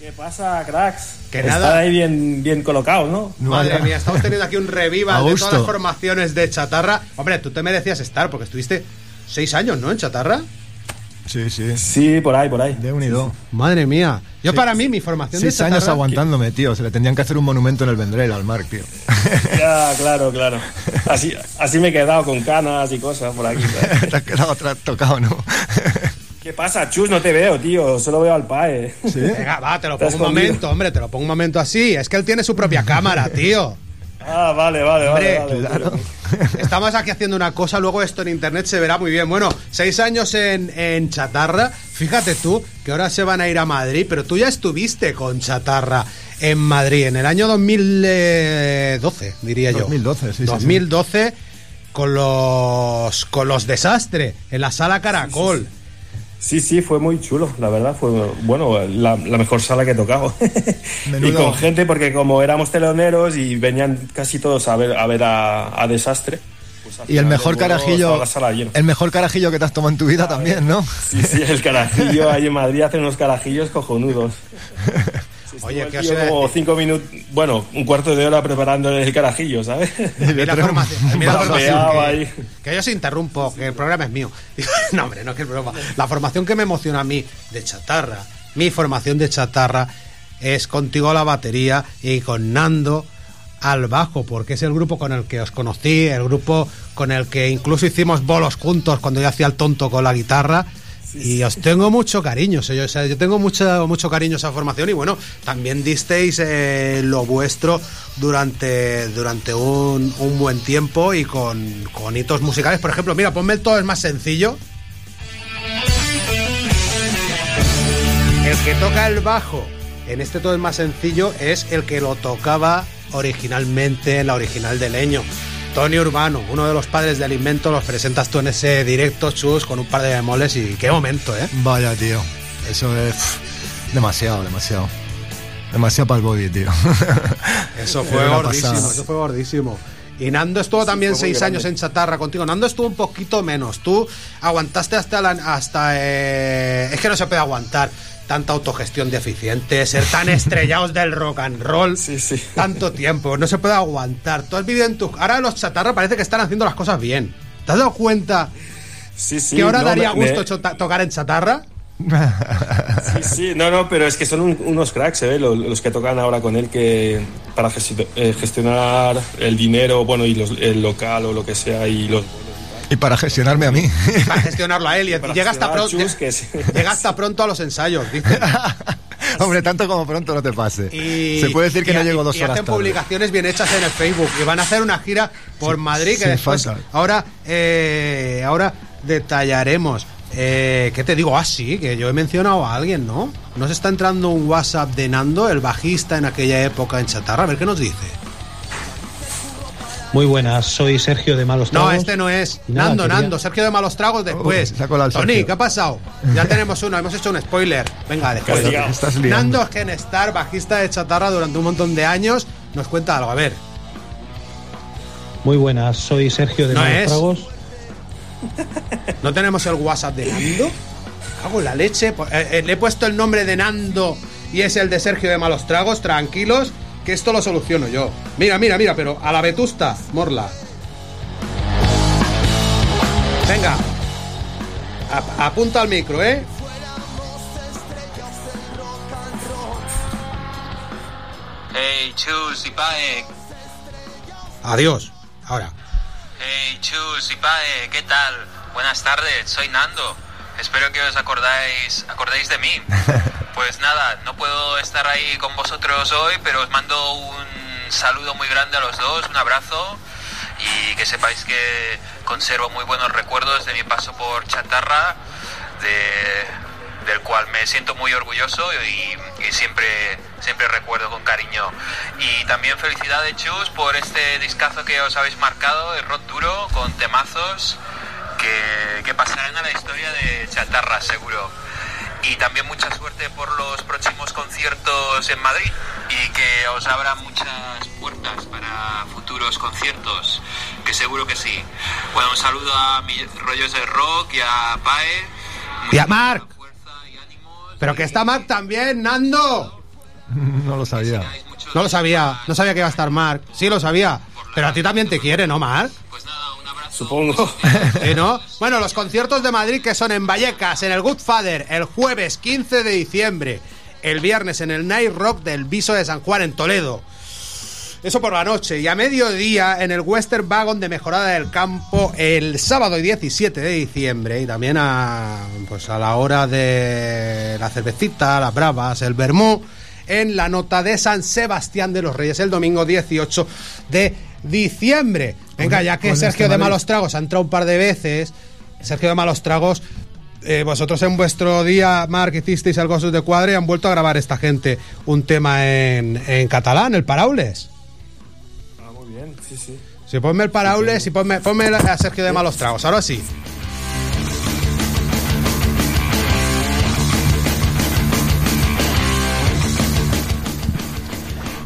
¿Qué pasa, cracks? Que Están nada. ahí bien, bien colocados, ¿no? Madre mía, estamos teniendo aquí un revival de todas las formaciones de chatarra. Hombre, tú te merecías estar porque estuviste seis años, ¿no? En chatarra. Sí, sí. Sí, por ahí, por ahí. De unido. Madre mía. Yo para mí, mi formación de Seis años aguantándome, tío. Se le tendrían que hacer un monumento en el Vendrell al Mark, tío. (laughs) Ya, claro, claro. Así, así me he quedado con canas y cosas por aquí. ¿sabes? (laughs) Te has quedado atrás tocado, ¿no? (laughs) ¿Qué pasa, Chus? No te veo, tío. Solo veo al PAE. Venga, va, te lo pongo un momento, hombre, te lo pongo un momento así. Es que él tiene su propia cámara, tío. Ah, vale, vale, Hombre, vale. vale. claro. (laughs) Estamos aquí haciendo una cosa, luego esto en internet se verá muy bien. Bueno, seis años en, en chatarra. Fíjate tú que ahora se van a ir a Madrid, pero tú ya estuviste con chatarra en Madrid en el año 2012, diría yo. 2012, sí, sí, sí. 2012 con los con los desastres en la sala Caracol. Sí, sí, fue muy chulo, la verdad. Fue, bueno, la, la mejor sala que he tocado. (laughs) y Menudo. con gente, porque como éramos teloneros y venían casi todos a ver a, ver a, a Desastre. pues Y el mejor carajillo. El mejor carajillo que te has tomado en tu vida también, ¿no? Sí, sí, el carajillo ahí en Madrid hace unos carajillos cojonudos. (laughs) Oye, ¿qué os Tío, iba a como cinco minutos, bueno, un cuarto de hora preparando el carajillo, ¿sabes? (laughs) Mira la formación, mira la formación Vapeaba que, que yo os interrumpo, que el programa es mío. (laughs) No, hombre, no que el programa. La formación que me emociona a mí de chatarra, mi formación de chatarra es contigo a la batería y con Nando al bajo, porque es el grupo con el que os conocí, el grupo con el que incluso hicimos bolos juntos cuando yo hacía el tonto con la guitarra. Y os tengo mucho cariño, o sea, yo tengo mucho, mucho cariño a esa formación y bueno, también disteis eh, lo vuestro durante, durante un, un buen tiempo y con, con hitos musicales. Por ejemplo, mira, ponme el todo es más sencillo. El que toca el bajo en este todo es más sencillo es el que lo tocaba originalmente en la original de Leño. Tony Urbano, uno de los padres del invento, los presentas tú en ese directo, Chus, con un par de bemoles y qué momento, ¿eh? Vaya, tío. Eso es pff, demasiado, demasiado. Demasiado para el body, tío. (laughs) Eso fue gordísimo, pasada. eso fue gordísimo. Y Nando estuvo también seis grande. años en chatarra contigo. Nando estuvo un poquito menos. Tú aguantaste hasta la, hasta eh, es que no se puede aguantar tanta autogestión deficiente, ser tan estrellados del rock and roll tanto tiempo. No se puede aguantar. Tú has vivido en tu ahora los chatarra parece que están haciendo las cosas bien. ¿Te has dado cuenta Sí, sí. que ahora no, daría me- gusto tocar en chatarra? Sí, sí, no, no, pero es que son un- unos cracks, ¿eh? Los, los que tocan ahora con él que para eh, gestionar el dinero, bueno, y los- el local o lo que sea, y los Y para gestionarme a mí. (laughs) Para gestionarlo a él y Para llega hasta pronto. (laughs) Llega hasta pronto a los ensayos, dice. (laughs) Hombre, tanto como pronto no te pase. Y- Se puede decir que y- no llego dos y horas hacen tarde. publicaciones bien hechas en el Facebook y van a hacer una gira por Madrid que después falta. ahora eh, ahora detallaremos. Eh, ¿Qué te digo? Ah, sí, que yo he mencionado a alguien, ¿no? Nos está entrando un WhatsApp de Nando, el bajista en aquella época en Chatarra. A ver qué nos dice. Muy buenas, soy Sergio de Malos No, Tragos. este no es. Nada, Nando, quería- Nando, Sergio de Malos Tragos después. el Tony. ¿qué ha pasado? Ya tenemos uno, hemos hecho un spoiler. Venga, después. Estás. Nando Genestar, bajista de Chatarra durante un montón de años, nos cuenta algo. A ver. Muy buenas, soy Sergio de No Malos es. Tragos. (laughs) ¿No tenemos el WhatsApp de Nando? Cago en la leche. Pues, eh, eh, le he puesto el nombre de Nando y es el de Sergio de Malos Tragos. Tranquilos, que esto lo soluciono yo. Mira, mira, mira, pero a la vetusta, morla. Venga. A- apunta al micro, ¿eh? Hey, Chus y Pae. Adiós. Ahora. Hey, Chus y Pae, ¿qué tal? Buenas tardes, soy Nando. Espero que os acordáis, acordéis de mí. (laughs) Pues nada, no puedo estar ahí con vosotros hoy, pero os mando un saludo muy grande a los dos, un abrazo y que sepáis que conservo muy buenos recuerdos de mi paso por Chatarra, de cual me siento muy orgulloso y, y siempre, siempre recuerdo con cariño. Y también felicidades, Chus, por este discazo que os habéis marcado, de rock duro, con temazos que, que pasarán a la historia de Chatarra, seguro. Y también mucha suerte por los próximos conciertos en Madrid y que os abran muchas puertas para futuros conciertos, que seguro que sí. Bueno, un saludo a mi rollos de rock y a Pae. Y a Marc. Pero que está Marc también, Nando. (laughs) No lo sabía. No lo sabía, no sabía que iba a estar Marc. Sí lo sabía. Pero a ti también te quiere, ¿no, Marc? Supongo. (laughs) ¿Eh, no? Bueno, los conciertos de Madrid que son en Vallecas, en el Good Father, el jueves 15 de diciembre, el viernes en el Night Rock del Viso de San Juan en Toledo. Eso por la noche. Y a mediodía en el Western Wagon de Mejorada del Campo el sábado 17 de diciembre. Y también a, pues a la hora de la cervecita, las bravas, el vermú en la nota de San Sebastián de los Reyes el domingo 18 de diciembre. Venga, ya que Sergio este de. Malos Tragos ha entrado un par de veces, Sergio de Malos Tragos, eh, vosotros en vuestro día, Marc, hicisteis algo de cuadre y han vuelto a grabar esta gente un tema en, en catalán, el Paraules. Ah, muy bien, sí, sí. Sí, ponme el Paraules y ponme, ponme a Sergio de Malos Tragos, ahora sí.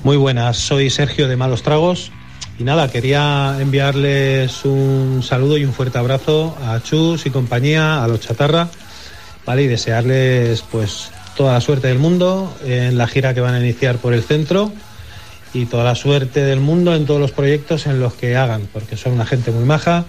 Muy buenas, soy Sergio de Malos Tragos y nada, quería enviarles un saludo y un fuerte abrazo a Chus y compañía, a los Chatarra, ¿vale? Y desearles pues toda la suerte del mundo en la gira que van a iniciar por el centro y toda la suerte del mundo en todos los proyectos en los que hagan, porque son una gente muy maja.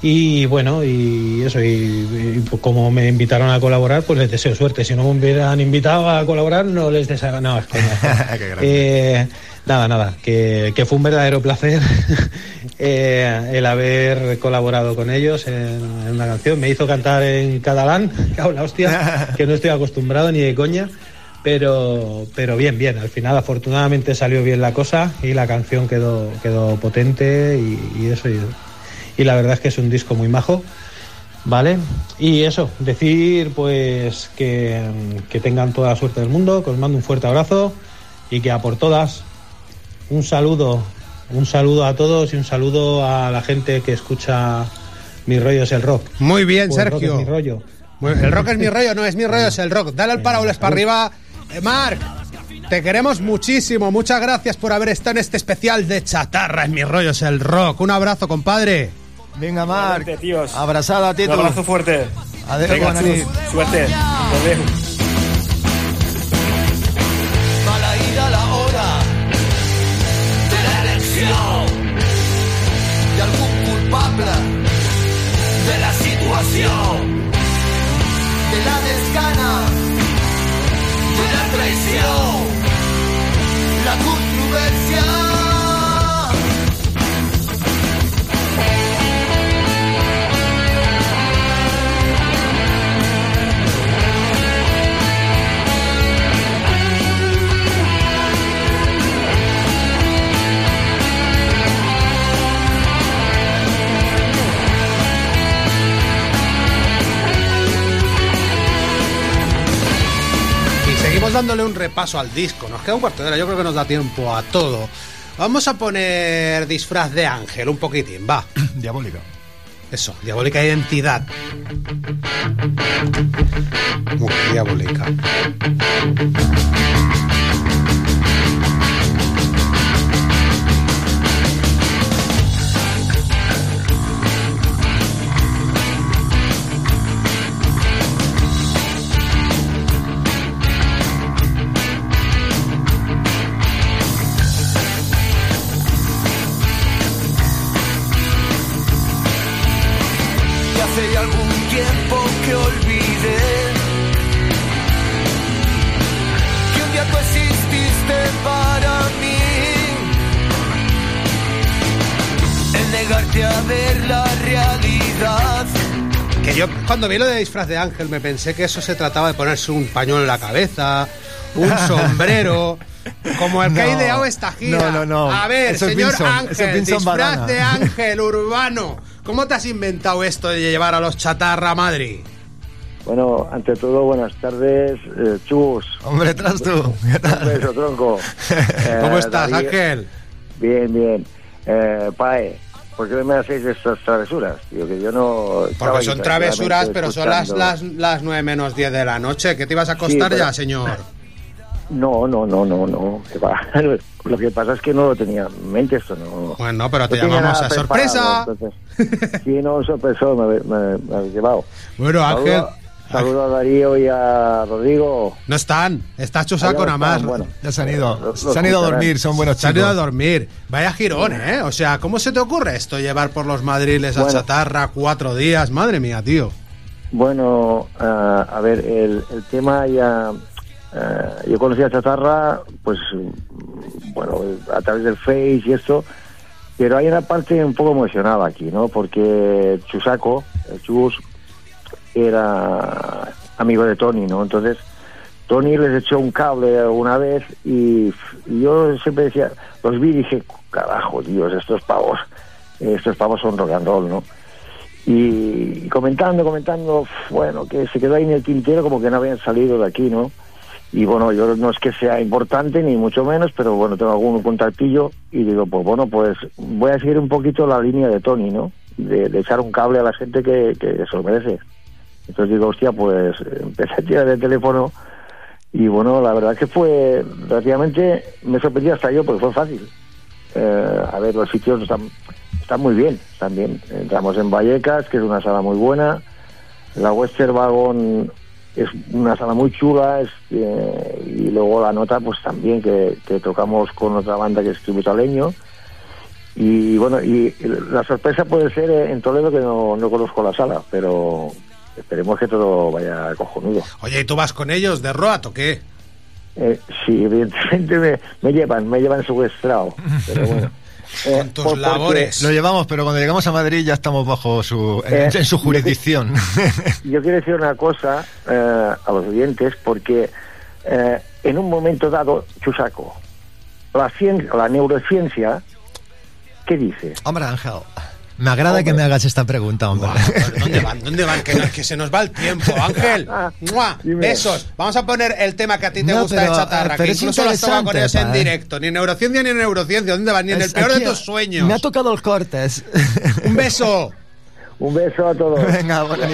Y bueno, y eso, y, y como me invitaron a colaborar, pues les deseo suerte. Si no me hubieran invitado a colaborar, no les deseo. No. (laughs) Qué grande. Eh, nada, nada, que, que fue un verdadero placer (laughs) eh, el haber colaborado con ellos en, en una canción. Me hizo cantar en catalán, (laughs) la hostia, que no estoy acostumbrado ni de coña. Pero, pero bien, bien. Al final, afortunadamente, salió bien la cosa y la canción quedó, quedó potente y, y eso. Y, y la verdad es que es un disco muy majo. ¿Vale? Y eso, decir pues que, que tengan toda la suerte del mundo, que os mando un fuerte abrazo y que a por todas un saludo, un saludo a todos y un saludo a la gente que escucha Mi rollo es el rock. Muy bien, O el rock es Sergio. mi rollo. El rock es mi rollo, no es mi rollo, es el rock. Dale al Paraules para arriba. Eh, Marc, te queremos muchísimo. Muchas gracias por haber estado en este especial de Chatarra. Es mi rollo, es el rock. Un abrazo, compadre. Venga, Marc. Abrazada a ti, Un abrazo fuerte. Adeu, Venga, Chus. Suerte. Nos vemos. Dándole un repaso al disco. Nos queda un cuarto de hora, yo creo que nos da tiempo a todo. Vamos a poner disfraz de ángel un poquitín, va. (clears throat) Diabólica. Eso, diabólica identidad. Muy diabólica. Cuando vi lo de disfraz de ángel me pensé que eso se trataba de ponerse un pañuelo en la cabeza, un (laughs) sombrero, como el que ha No. ideado esta gira. No, no, no. A ver, Eso señor Pinson, Ángel, disfraz de ángel urbano. ¿Cómo te has inventado esto de llevar a los chatarra a Madrid? Bueno, ante todo, buenas tardes, eh, Chus. Hombre, tras tú. ¿Qué tal? Beso, tronco. (laughs) Eh, ¿Cómo estás, Darío- Ángel? Bien, bien. Eh, Pae, ¿por qué me hacéis estas travesuras? Tío, que yo no... Porque son travesuras, pero son las, las, las 9 menos 10 de la noche. ¿Qué te ibas a acostar pero- ya, señor? No, no, no, no, no. (laughs) Lo que pasa es que no lo tenía en mente esto, no. Bueno, pero te No llamamos a sorpresa. entonces. sí, no, sorpresa, me, me, me habéis llevado. Bueno, Ángel. Saludo a Darío y a Rodrigo. No están, está Chusaco Ah, nada más. bueno. Ya se han ido. Los- Se han ido a dormir, son buenos Se han ido a dormir. Vaya girón, ¿eh? O sea, ¿cómo se te ocurre esto? Llevar por los madriles a chatarra cuatro días. Madre mía, tío. Bueno, ah, a ver, el, el tema ya... ah, yo conocí a Chatarra, pues, bueno, a través del Face y esto, pero hay una parte un poco emocionada aquí, ¿no? Porque Chusaco, el Chus, era amigo de Tony, ¿no? Entonces, Tony les echó un cable alguna vez y, yo siempre decía, los vi y dije, carajo, Dios, estos pavos, estos pavos son rock and roll, ¿no? Y comentando, comentando, bueno, que se quedó ahí en el tintero como que no habían salido de aquí, ¿no? Y bueno, yo no es que sea importante, ni mucho menos, pero bueno, tengo algún contactillo y digo, pues bueno, pues voy a seguir un poquito la línea de Tony, ¿no? De, de echar un cable a la gente que, que se lo merece. Entonces digo, hostia, pues empecé a tirar el teléfono y bueno, la verdad que fue relativamente, me sorprendí hasta yo porque fue fácil. Eh, a ver, los sitios están, muy bien, bien. Entramos en Vallecas, que es una sala muy buena. La Western Wagon es una sala muy chula es, eh, y luego la nota pues también que, tocamos con otra banda que es Tributo al Leño. y bueno y la sorpresa puede ser eh, en Toledo que no conozco la sala pero esperemos que todo vaya cojonudo Oye, ¿y tú vas con ellos de Roat o qué? Eh, sí, evidentemente me, me llevan, me llevan secuestrado. Pero bueno. (laughs) Eh, Con tus por- porque- labores. Lo llevamos, pero cuando llegamos a Madrid ya estamos bajo su, en, Eh, en su jurisdicción. (laughs) Yo quiero decir una cosa eh, a los oyentes, porque eh, en un momento dado, Chusaco, la, cien- la neurociencia, ¿qué dice? Hombre, Ángel. Me agrada que me hagas esta pregunta, hombre. ¿Dónde van? ¿Dónde van? Que, se nos va el tiempo. (laughs) Ángel, ¡mua! besos. Vamos a poner el tema que a ti te No, gusta pero, de chatarra, pero que es incluso lo has tomado con ellos en ¿eh? directo. Ni neurociencia ni neurociencia. ¿Dónde van? Ni en el peor de tus sueños. Me ha tocado el cortes. Un beso. Un beso a todos. (laughs) Venga, buena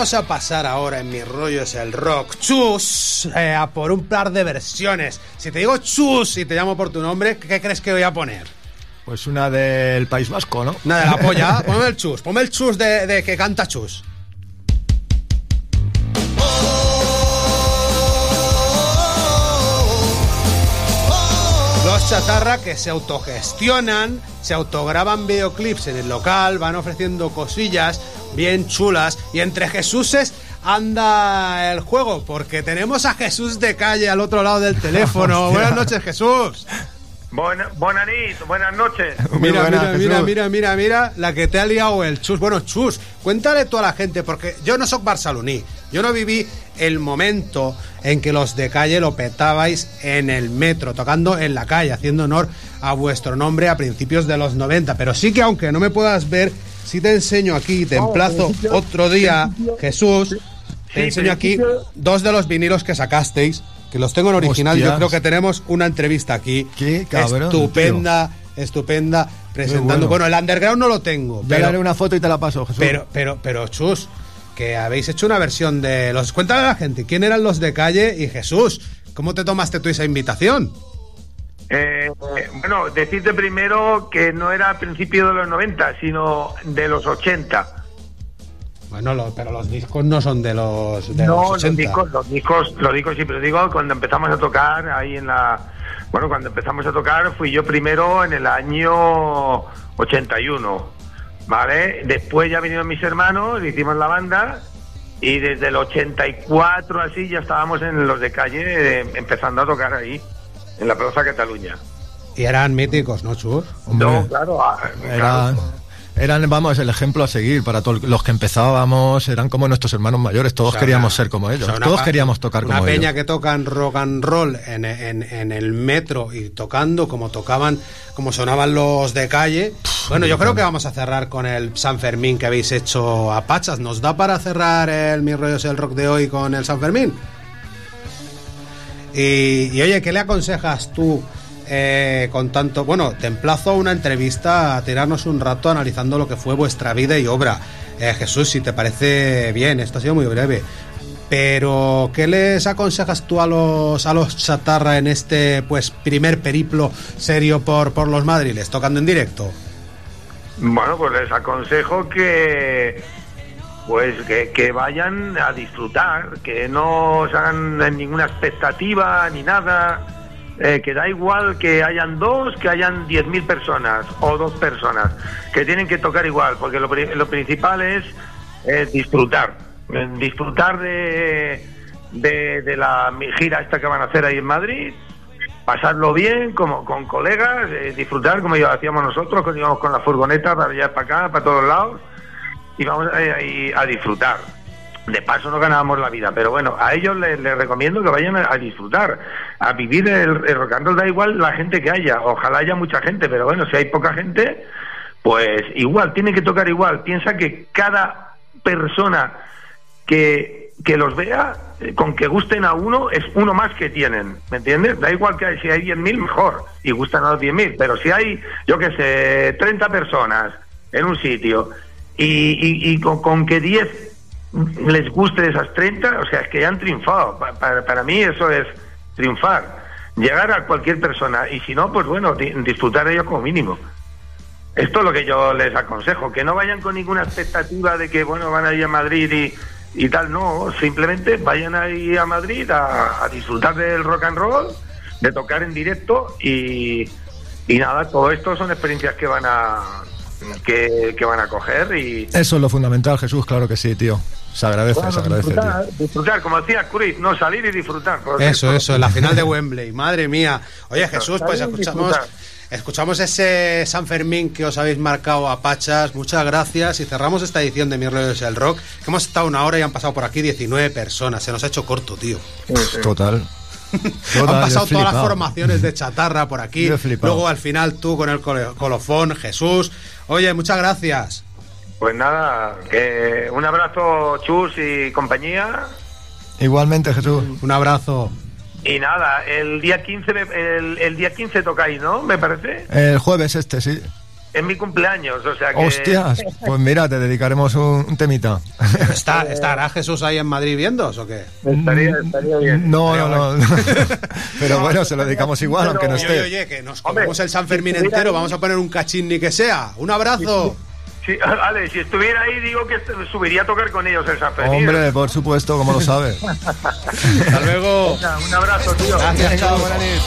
Vamos a pasar ahora en mis rollos el rock. Chus, eh, a por un par de versiones. Si te digo Chus y te llamo por tu nombre, ¿qué crees que voy a poner? Pues una del País Vasco, ¿no? Una de la (laughs) polla. Ponme el Chus, ponme el Chus de, de que canta Chus. Los chatarra que se autogestionan, se autograban videoclips en el local, van ofreciendo cosillas bien chulas y entre Jesuses anda el juego porque tenemos a Jesús de calle al otro lado del teléfono. (laughs) Buenas noches, Jesús. Buena, buenas noches, buenas noches. Mira, mira, mira, mira, mira, mira, la que te ha liado el Chus. Bueno, Chus, cuéntale tú a la gente, porque yo no soy barceloní. Yo no viví el momento en que los de calle lo petabais en el metro, tocando en la calle, haciendo honor a vuestro nombre a principios de los 90. Pero sí que aunque no me puedas ver, sí te enseño aquí, te No, emplazo otro día, Jesús, te enseño aquí dos de los vinilos que sacasteis, que los tengo en original. Yo creo que tenemos una entrevista aquí. Qué cabrón, estupenda, estupenda, presentando. bueno. Bueno. el underground no lo tengo, Ya pero, le haré una foto y te la paso, Jesús. pero, pero, pero, Chus, que habéis hecho una versión de los. Cuéntale a la gente quién eran los de calle y Jesús. ¿Cómo te tomaste tú esa invitación? Eh, bueno, decirte primero que no era a principios de los 90, sino de los 80. Bueno, lo- pero los discos no son de los, de no, los los 80. discos, los discos, los discos sí, pero digo cuando empezamos a tocar ahí en la, bueno, cuando empezamos a tocar fui yo primero en el año 81, ¿vale? Después ya vinieron mis hermanos, hicimos la banda y desde el 84 así ya estábamos en los de calle eh, empezando a tocar ahí en la Plaza Cataluña. Y eran míticos, ¿no, Chus? No, claro, ah, Eran, eran, vamos, el ejemplo a seguir para todos los que empezábamos, eran como nuestros hermanos mayores, todos O sea, queríamos una- ser como ellos, o sea, una todos queríamos tocar Una como peña ellos. que tocan rock and roll en, en- en el metro y tocando como tocaban, como sonaban los de calle. Bueno, yo creo que vamos a cerrar con el San Fermín que habéis hecho a Pachas. ¿Nos da para cerrar el Mi Rollo es el Rock de hoy con el San Fermín? Y, oye, ¿qué le aconsejas tú eh, con tanto... Bueno, te emplazo a una entrevista a tirarnos un rato analizando lo que fue vuestra vida y obra. Eh, Jesús, si te parece bien, esto ha sido muy breve. Pero, ¿qué les aconsejas tú a los, a los chatarra en este pues primer periplo serio por, por los madriles, tocando en directo? Bueno, pues les aconsejo que pues que, que vayan a disfrutar, que no se hagan ninguna expectativa ni nada, eh, que da igual que hayan dos, que hayan 10.000 personas o dos personas, que tienen que tocar igual, porque lo, pri- lo principal es disfrutar, disfrutar de, de, de la gira esta que van a hacer ahí en Madrid, pasarlo bien como con colegas, eh, disfrutar como ya hacíamos nosotros, cuando íbamos con la furgoneta para allá para acá, para todos lados, y vamos eh, a disfrutar. De paso no ganábamos la vida, pero bueno, a ellos les, les recomiendo que vayan a, a disfrutar, a vivir el, el rock and roll, da igual la gente que haya, ojalá haya mucha gente, pero bueno, si hay poca gente, pues igual, tienen que tocar igual. Piensa que cada persona que, que los vea, eh, con que gusten a uno, es uno más que tienen, ¿me entiendes? Da igual que si hay 10.000, mejor, y gustan a los 10.000, pero si hay, yo qué sé, 30 personas en un sitio, y, y- y con, que 10 les guste esas 30, o sea, es que ya han triunfado. Pa- Para, para mí eso es triunfar, llegar a cualquier persona, y si no, pues bueno, di- disfrutar ellos como mínimo. Esto es lo que yo les aconsejo, que no vayan con ninguna expectativa de que, bueno, van a ir a Madrid y, y tal, no, simplemente vayan ahí a Madrid a, a disfrutar del rock and roll, de tocar en directo y, y nada, todo esto son experiencias que van a que, que van a coger y Eso es lo fundamental, Jesús, claro que sí, tío. Se agradece, bueno, se agradece, tío. disfrutar, disfrutar, como decía Cruz, no salir y disfrutar. Eso, cierto. eso, en la final de Wembley. Madre mía. Oye, Eso, Jesús, pues escuchamos, escuchamos ese San Fermín que os habéis marcado a Pachas. Muchas gracias. Y cerramos esta edición de Mi Rollo es el Rock. Que hemos estado una hora y han pasado por aquí 19 personas. Se nos ha hecho corto, tío. Total. (laughs) han pasado todas las formaciones de chatarra por aquí. Luego al final tú con el colofón, Jesús. Oye, muchas gracias. Pues nada, que un abrazo Chus y compañía. Igualmente, Jesús. Un abrazo. Y nada, el día 15 me- el, el día 15 tocáis, ¿no? Me parece. El jueves este, sí. Es mi cumpleaños, o sea que... Hostias, pues mira, te dedicaremos un, un temita. ¿Está, ¿Estará Jesús ahí en Madrid viéndos o qué? Estaría, estaría bien. No, no, no. (laughs) Pero bueno, se lo dedicamos igual, aunque no Oye, oye, esté. oye, que nos comemos el San Fermín entero, vamos a poner un cachín ni que sea. ¡Un abrazo! Sí, (laughs) vale, si estuviera ahí digo que subiría a tocar con ellos el San Fermín. Hombre, por supuesto, como lo sabes. (laughs) Hasta luego. Venga, un abrazo, tío. Gracias, chao. Buenas noches.